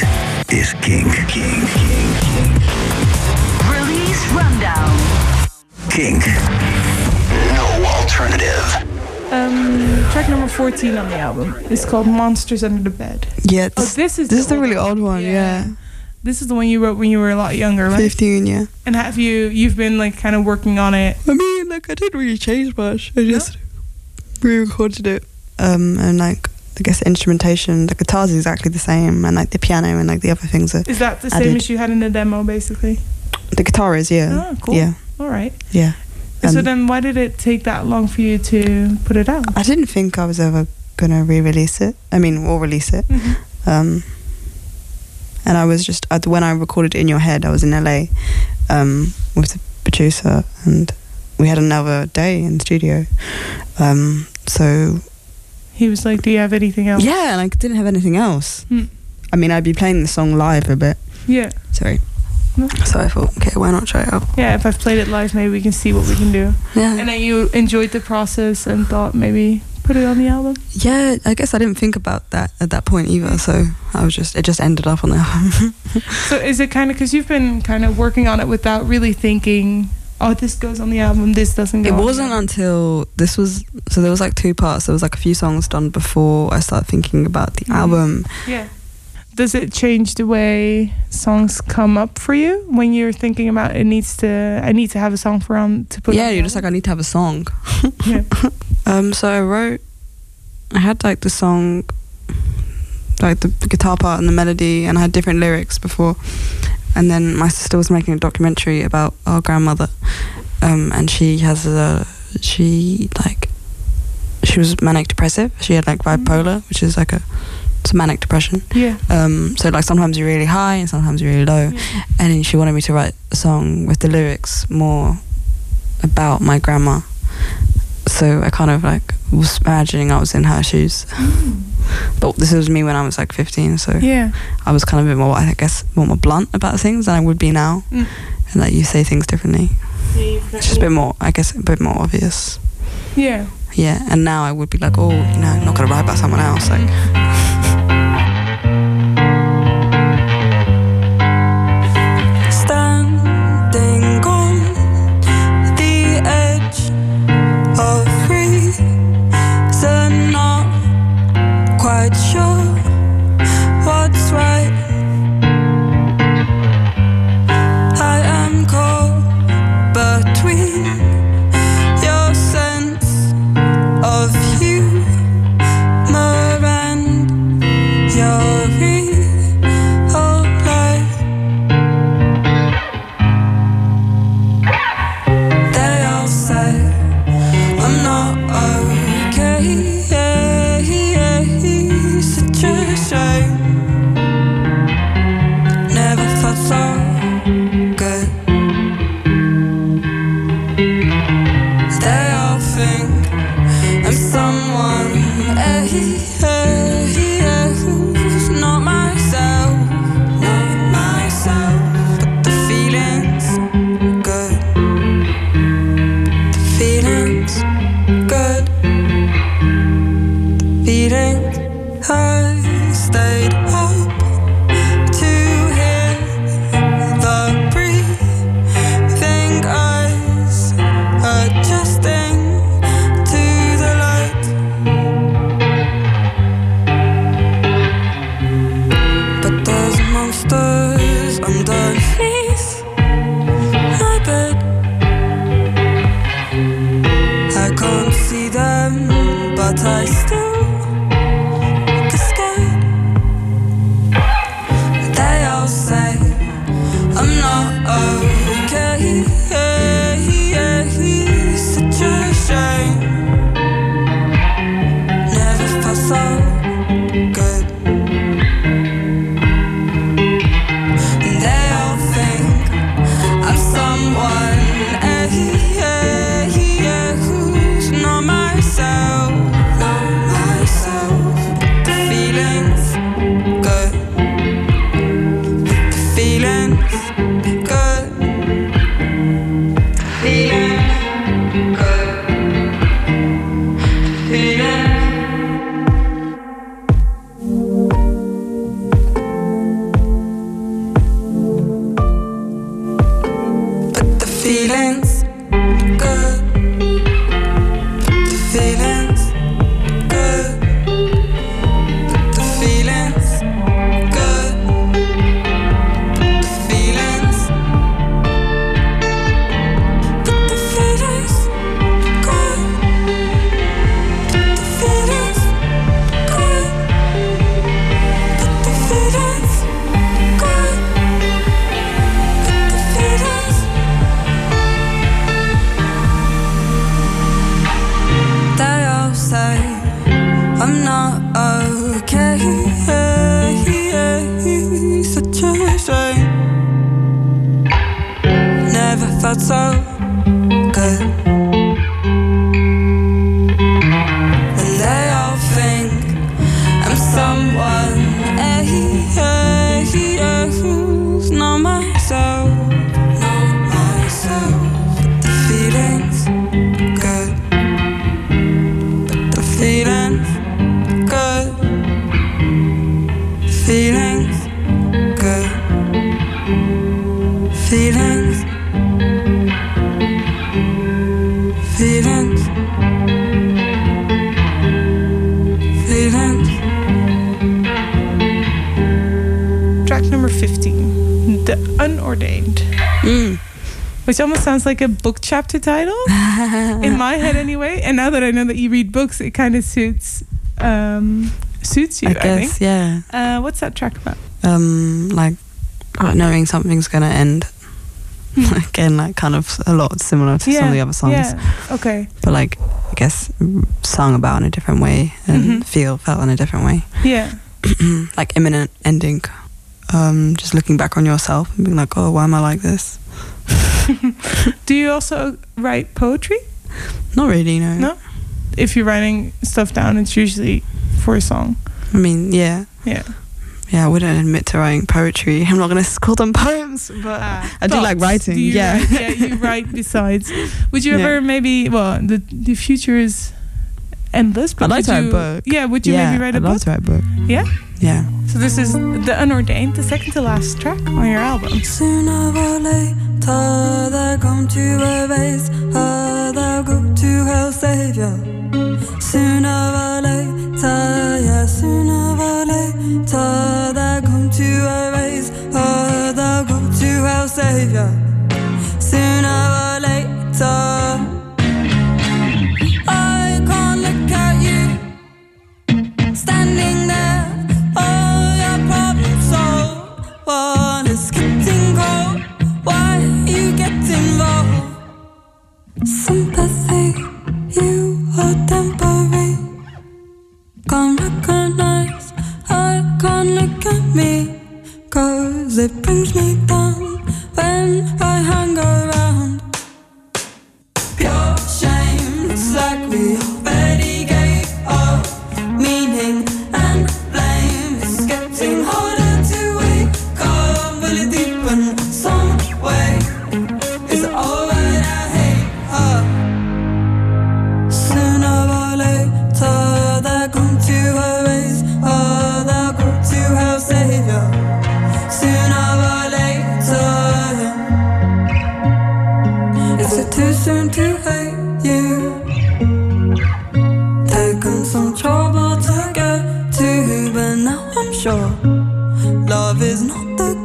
Speaker 1: Dit is Kink. Kink. Kink.
Speaker 11: Release Rundown.
Speaker 1: Kink. No alternative.
Speaker 2: Um, track number 14 on the album is called Monsters Under the Bed.
Speaker 3: Yeah,
Speaker 2: Oh, this is
Speaker 3: this is
Speaker 2: the
Speaker 3: the really
Speaker 2: old
Speaker 3: old one. Yeah,
Speaker 2: This is the one you wrote when you were a lot younger, right?
Speaker 3: fifteen. Yeah.
Speaker 2: And have you you've been like kind of working on it?
Speaker 3: I mean, like I didn't really change much. I just re-recorded it. Um, and like I guess the instrumentation, the guitars is exactly the same, and like the piano and like the other things. Are,
Speaker 2: Is that the
Speaker 3: I
Speaker 2: same as you had in the demo, basically?
Speaker 3: the guitar is yeah,
Speaker 2: Oh, cool.
Speaker 3: yeah,
Speaker 2: All right.
Speaker 3: yeah.
Speaker 2: So then, why did it take that long for you to put it out?
Speaker 3: I didn't think I was ever gonna re-release it. I mean, or release it.
Speaker 2: Mhm.
Speaker 3: Um, and I was just when I recorded it in your head, I was in LA um, with the producer, and we had another day in the studio. Um, so
Speaker 2: He was like, "Do you have anything else?"
Speaker 3: yeah, and I didn't have anything else.
Speaker 2: Hmm.
Speaker 3: I mean, I'd be playing the song live a bit.
Speaker 2: Yeah.
Speaker 3: Sorry.
Speaker 2: No.
Speaker 3: So I thought, okay, why not try it out?
Speaker 2: Yeah. If I've played it live, maybe we can see what we can do.
Speaker 3: Yeah.
Speaker 2: And then you enjoyed the process and thought maybe put it on the album.
Speaker 3: yeah, I guess I didn't think about that at that point either. So I was just, it just ended up on the album.
Speaker 2: So is it kind of because you've been kind of working on it without really thinking, oh, this goes on the album, this doesn't go.
Speaker 3: It wasn't until this was so there was like two parts. There was like a few songs done before I started thinking about the
Speaker 2: Mhm.
Speaker 3: album.
Speaker 2: Yeah. Does it change the way songs come up for you when you're thinking about it needs to? I need to have a song for on to put.
Speaker 3: yeah,
Speaker 2: on
Speaker 3: you're just like I need to have a song.
Speaker 2: Yeah.
Speaker 3: Um, so I wrote. I had like the song, like the, the guitar part and the melody, and I had different lyrics before. And then my sister was making a documentary about our grandmother, um, and she has a she like she was manic depressive. She had like bipolar, which is like a it's manic depression.
Speaker 2: yeah.
Speaker 3: Um, so like sometimes you're really high and sometimes you're really low. And then she wanted me to write a song with the lyrics more about my grandma. So I kind of like was imagining I was in her shoes. But this was me when I was like 15, so
Speaker 2: Yeah.
Speaker 3: I was kind of a bit more, I guess, more, more blunt about things than I would be now.
Speaker 2: Mm.
Speaker 3: And like you say things differently. It's just a bit more, I guess, a bit more obvious.
Speaker 2: Yeah.
Speaker 3: Yeah, and now I would be like, oh, you know, I'm not gonna write about someone else. Like,
Speaker 2: sounds like a book chapter title in my head, anyway. And now that I know that you read books, it kind of suits um, suits you.
Speaker 12: I
Speaker 2: I,
Speaker 12: guess,
Speaker 2: think.
Speaker 12: yeah.
Speaker 2: Uh, what's that track about?
Speaker 12: Um, like knowing something's gonna end. Again, like kind of a lot similar to some of the other songs,
Speaker 2: Yeah. Okay.
Speaker 12: but like I guess mm, sung about in a different way and
Speaker 2: Mhm.
Speaker 12: feel felt in a different way.
Speaker 2: Yeah.
Speaker 12: like imminent ending. Um, just looking back on yourself and being like, oh, why am I like this?
Speaker 2: Do you also write poetry?
Speaker 12: Not really, no.
Speaker 2: No? If you're writing stuff down, it's usually for a song.
Speaker 12: I mean, yeah,
Speaker 2: Yeah.
Speaker 12: yeah. I wouldn't admit to writing poetry. I'm not gonna call them poems, but uh, I do like writing.
Speaker 2: Do you
Speaker 12: yeah,
Speaker 2: write- yeah, you write besides. Would you
Speaker 12: Yeah.
Speaker 2: ever maybe? Well, the the future is endless. But
Speaker 12: I'd like to write a
Speaker 2: you-
Speaker 12: book.
Speaker 2: Yeah. Would you
Speaker 12: yeah,
Speaker 2: maybe write a
Speaker 12: I'd
Speaker 2: book?
Speaker 12: love to write a book.
Speaker 2: Yeah.
Speaker 12: Yeah.
Speaker 2: So this is the Unordained, the second to last track on your album.
Speaker 3: Sooner or later, they're going to erase her. They'll go to her savior. Sooner or later, yeah, sooner or later, they're going to erase her. They'll go to her savior. Or later, Can't recognize, I can't look at me. Cause it brings me down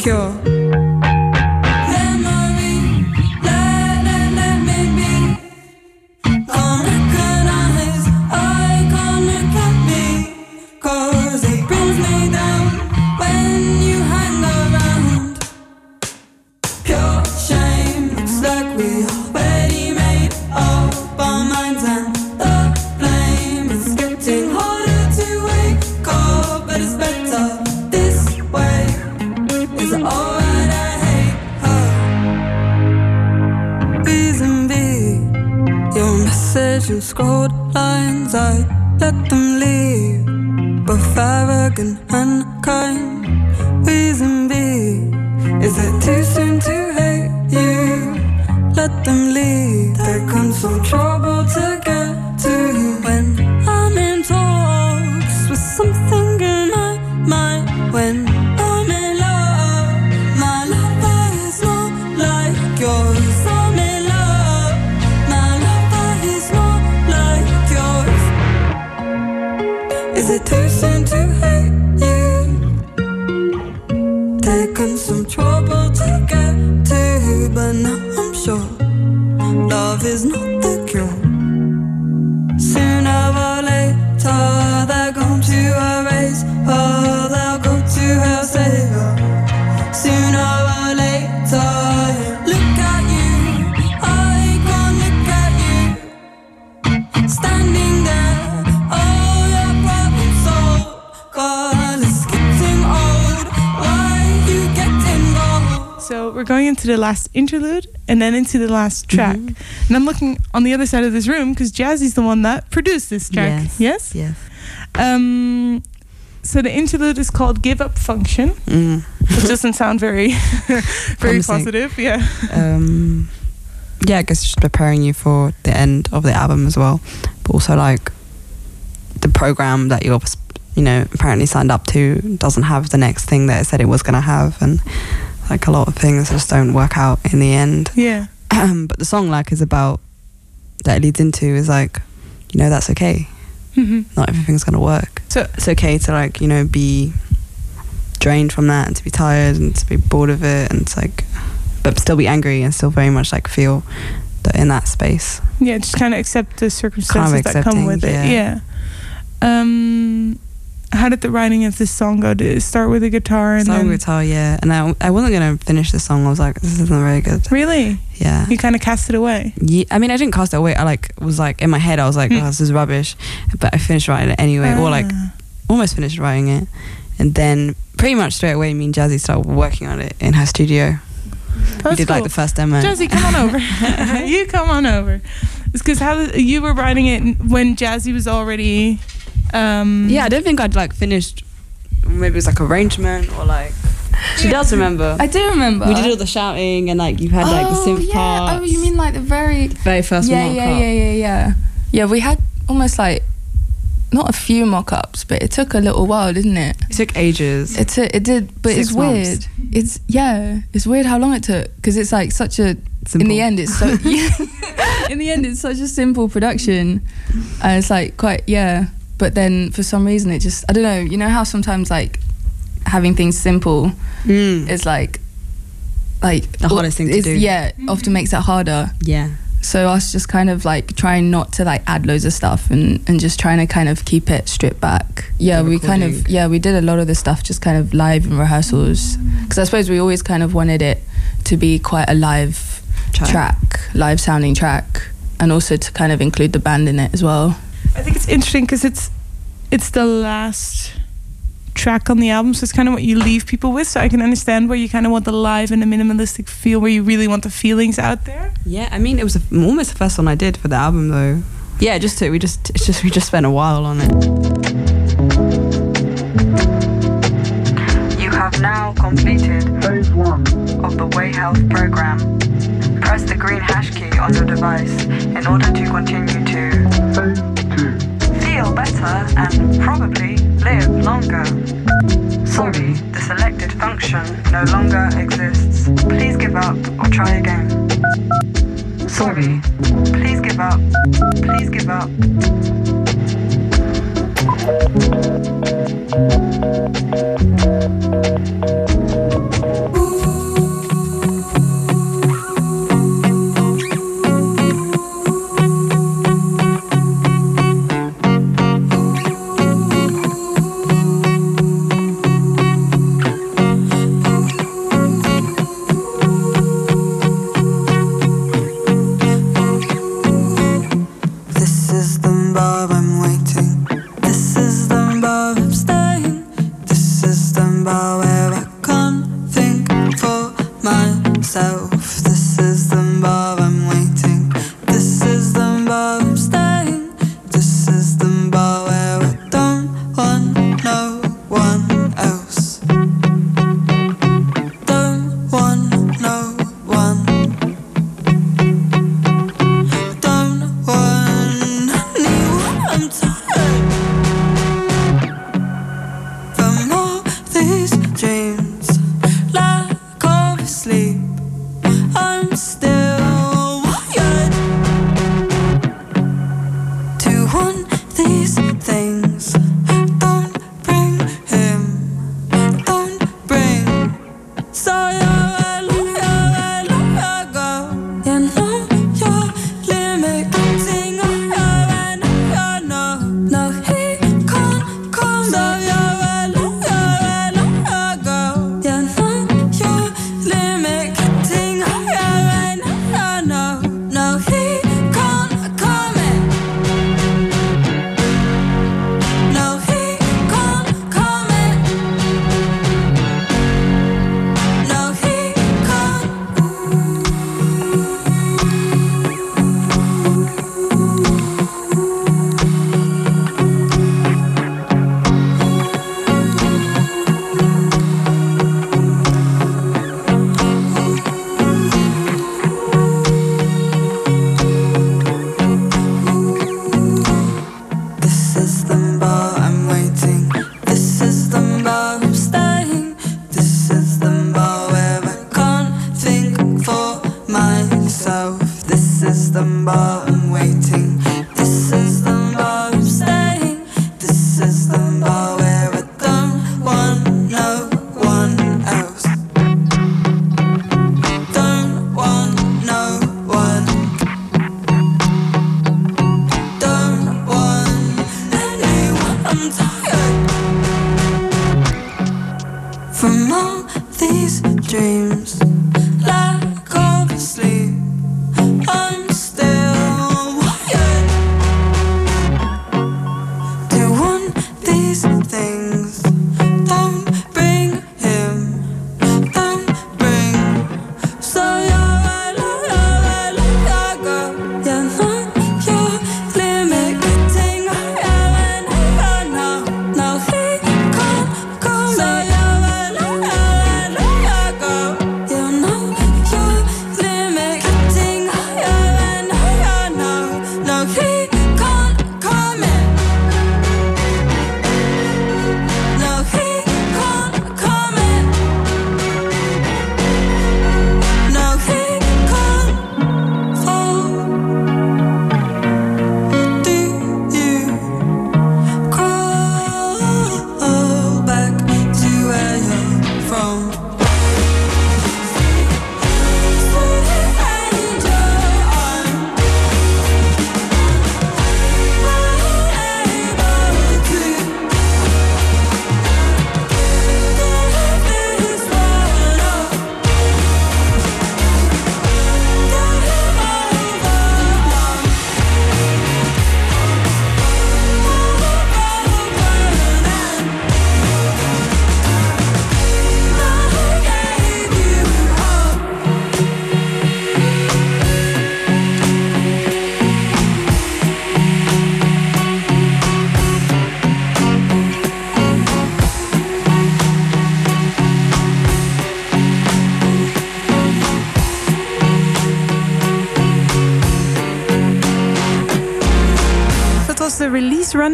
Speaker 3: not the you scrolled lines, I let them leave, both arrogant and kind. Reason B, is it too soon to hate you? Let them leave. There comes some trouble to
Speaker 2: into the last interlude and then into the last track.
Speaker 3: Mhm.
Speaker 2: And I'm looking on the other side of this room because Jazzi's the one that produced this track. Yes.
Speaker 3: Yes.
Speaker 2: Um. So the interlude is called "Give Up Function,"
Speaker 3: Mm.
Speaker 2: which doesn't sound very, very
Speaker 3: Promising.
Speaker 2: positive. Yeah.
Speaker 3: um, yeah, I guess just preparing you for the end of the album as well, but also like the program that you're, you know, apparently signed up to doesn't have the next thing that it said it was going to have, and like a lot of things just don't work out in the end.
Speaker 2: Yeah.
Speaker 3: but the song like is about that it leads into is like, you know, that's okay.
Speaker 2: hmm
Speaker 3: Not everything's going to work.
Speaker 2: So
Speaker 3: It's okay to like, you know, be drained from that and to be tired and to be bored of it and it's like, but still be angry and still very much like feel that in that space.
Speaker 2: yeah, just kind of accept the circumstances that come with it.
Speaker 3: yeah.
Speaker 2: Yeah. Um. How did the writing of this song go? Did it start with a guitar and
Speaker 3: Song
Speaker 2: then
Speaker 3: guitar, yeah. And I, I wasn't gonna finish the song. I was like, this isn't very good.
Speaker 2: really
Speaker 3: Yeah.
Speaker 2: you kind of cast it away?
Speaker 3: yeah. I mean, I didn't cast it away. I like was like in my head. I was like,
Speaker 2: Hmm.
Speaker 3: oh, this is rubbish. But I finished writing it anyway, or like
Speaker 2: Ah.
Speaker 3: almost finished writing it, and then pretty much straight away, me and Jazzi started working on it in her studio. we
Speaker 2: That's
Speaker 3: did like the first demo.
Speaker 2: Jazzi, come on over. you come on over. It's because how you were writing it when Jazzi was already. Um,
Speaker 3: Yeah, I don't think I'd like finished. Maybe it was like arrangement or like. She does remember.
Speaker 13: I do remember.
Speaker 3: we did all the shouting and like you had like the
Speaker 13: oh,
Speaker 3: synth
Speaker 13: yeah.
Speaker 3: part.
Speaker 13: Oh, you mean like the very
Speaker 3: very first
Speaker 13: yeah,
Speaker 3: mock
Speaker 13: yeah,
Speaker 3: up.
Speaker 13: yeah, yeah, yeah. Yeah, we had almost like not a few mock-ups, but it took a little while, didn't it?
Speaker 3: It took ages.
Speaker 13: It took, it did, but
Speaker 3: Six
Speaker 13: it's
Speaker 3: months.
Speaker 13: weird. It's yeah, it's weird how long it took because it's like such a. In the end, it's so. Yeah, in the end, it's such a simple production, and it's like quite yeah. But then for some reason, it just I don't know. You know how sometimes like having things simple
Speaker 3: Mm.
Speaker 13: is like like
Speaker 3: The hardest thing to
Speaker 13: is-
Speaker 3: do.
Speaker 13: Yeah, often makes it harder.
Speaker 3: yeah.
Speaker 13: So I was just kind of like trying not to like add loads of stuff and, and just trying to kind of keep it stripped back. Yeah,
Speaker 3: The
Speaker 13: we kind of yeah we did a lot of the stuff just kind of live in rehearsals because I suppose we always kind of wanted it to be quite a live
Speaker 3: Track.
Speaker 13: track, live sounding track, and also to kind of include the band in it as well.
Speaker 2: I think it's interesting because it's it's the last track on the album, so it's kind of what you leave people with. So I can understand where you kind of want the live and the minimalistic feel, where you really want the feelings out there.
Speaker 3: Yeah, I mean, it was a, almost the first one I did for the album, though. Yeah, just to, we just it's just we just spent a while on it.
Speaker 4: You have now completed phase one of the Way Health program. Press the green hash key on your device in order to continue to phase two. Feel better and probably live longer. Sorry, the selected function no longer exists. Please give up or try again. Sorry, please give up. Please give up.
Speaker 7: This
Speaker 3: from all these dreams.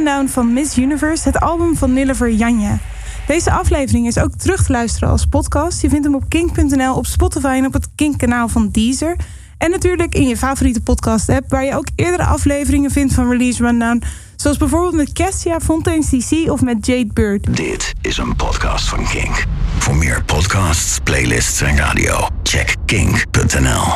Speaker 2: Van Miss Universe, het album van Nilliver Janja. Deze aflevering is ook terug te luisteren als podcast. Je vindt hem op kink.nl, op Spotify en op het Kink-kanaal van Deezer. En natuurlijk in je favoriete podcast-app, waar je ook eerdere afleveringen vindt van Release Rundown. Zoals bijvoorbeeld met Kessia, Fontaine's DC of met Jade Bird.
Speaker 1: Dit is een podcast van Kink. Voor meer podcasts, playlists en radio, check kink.nl.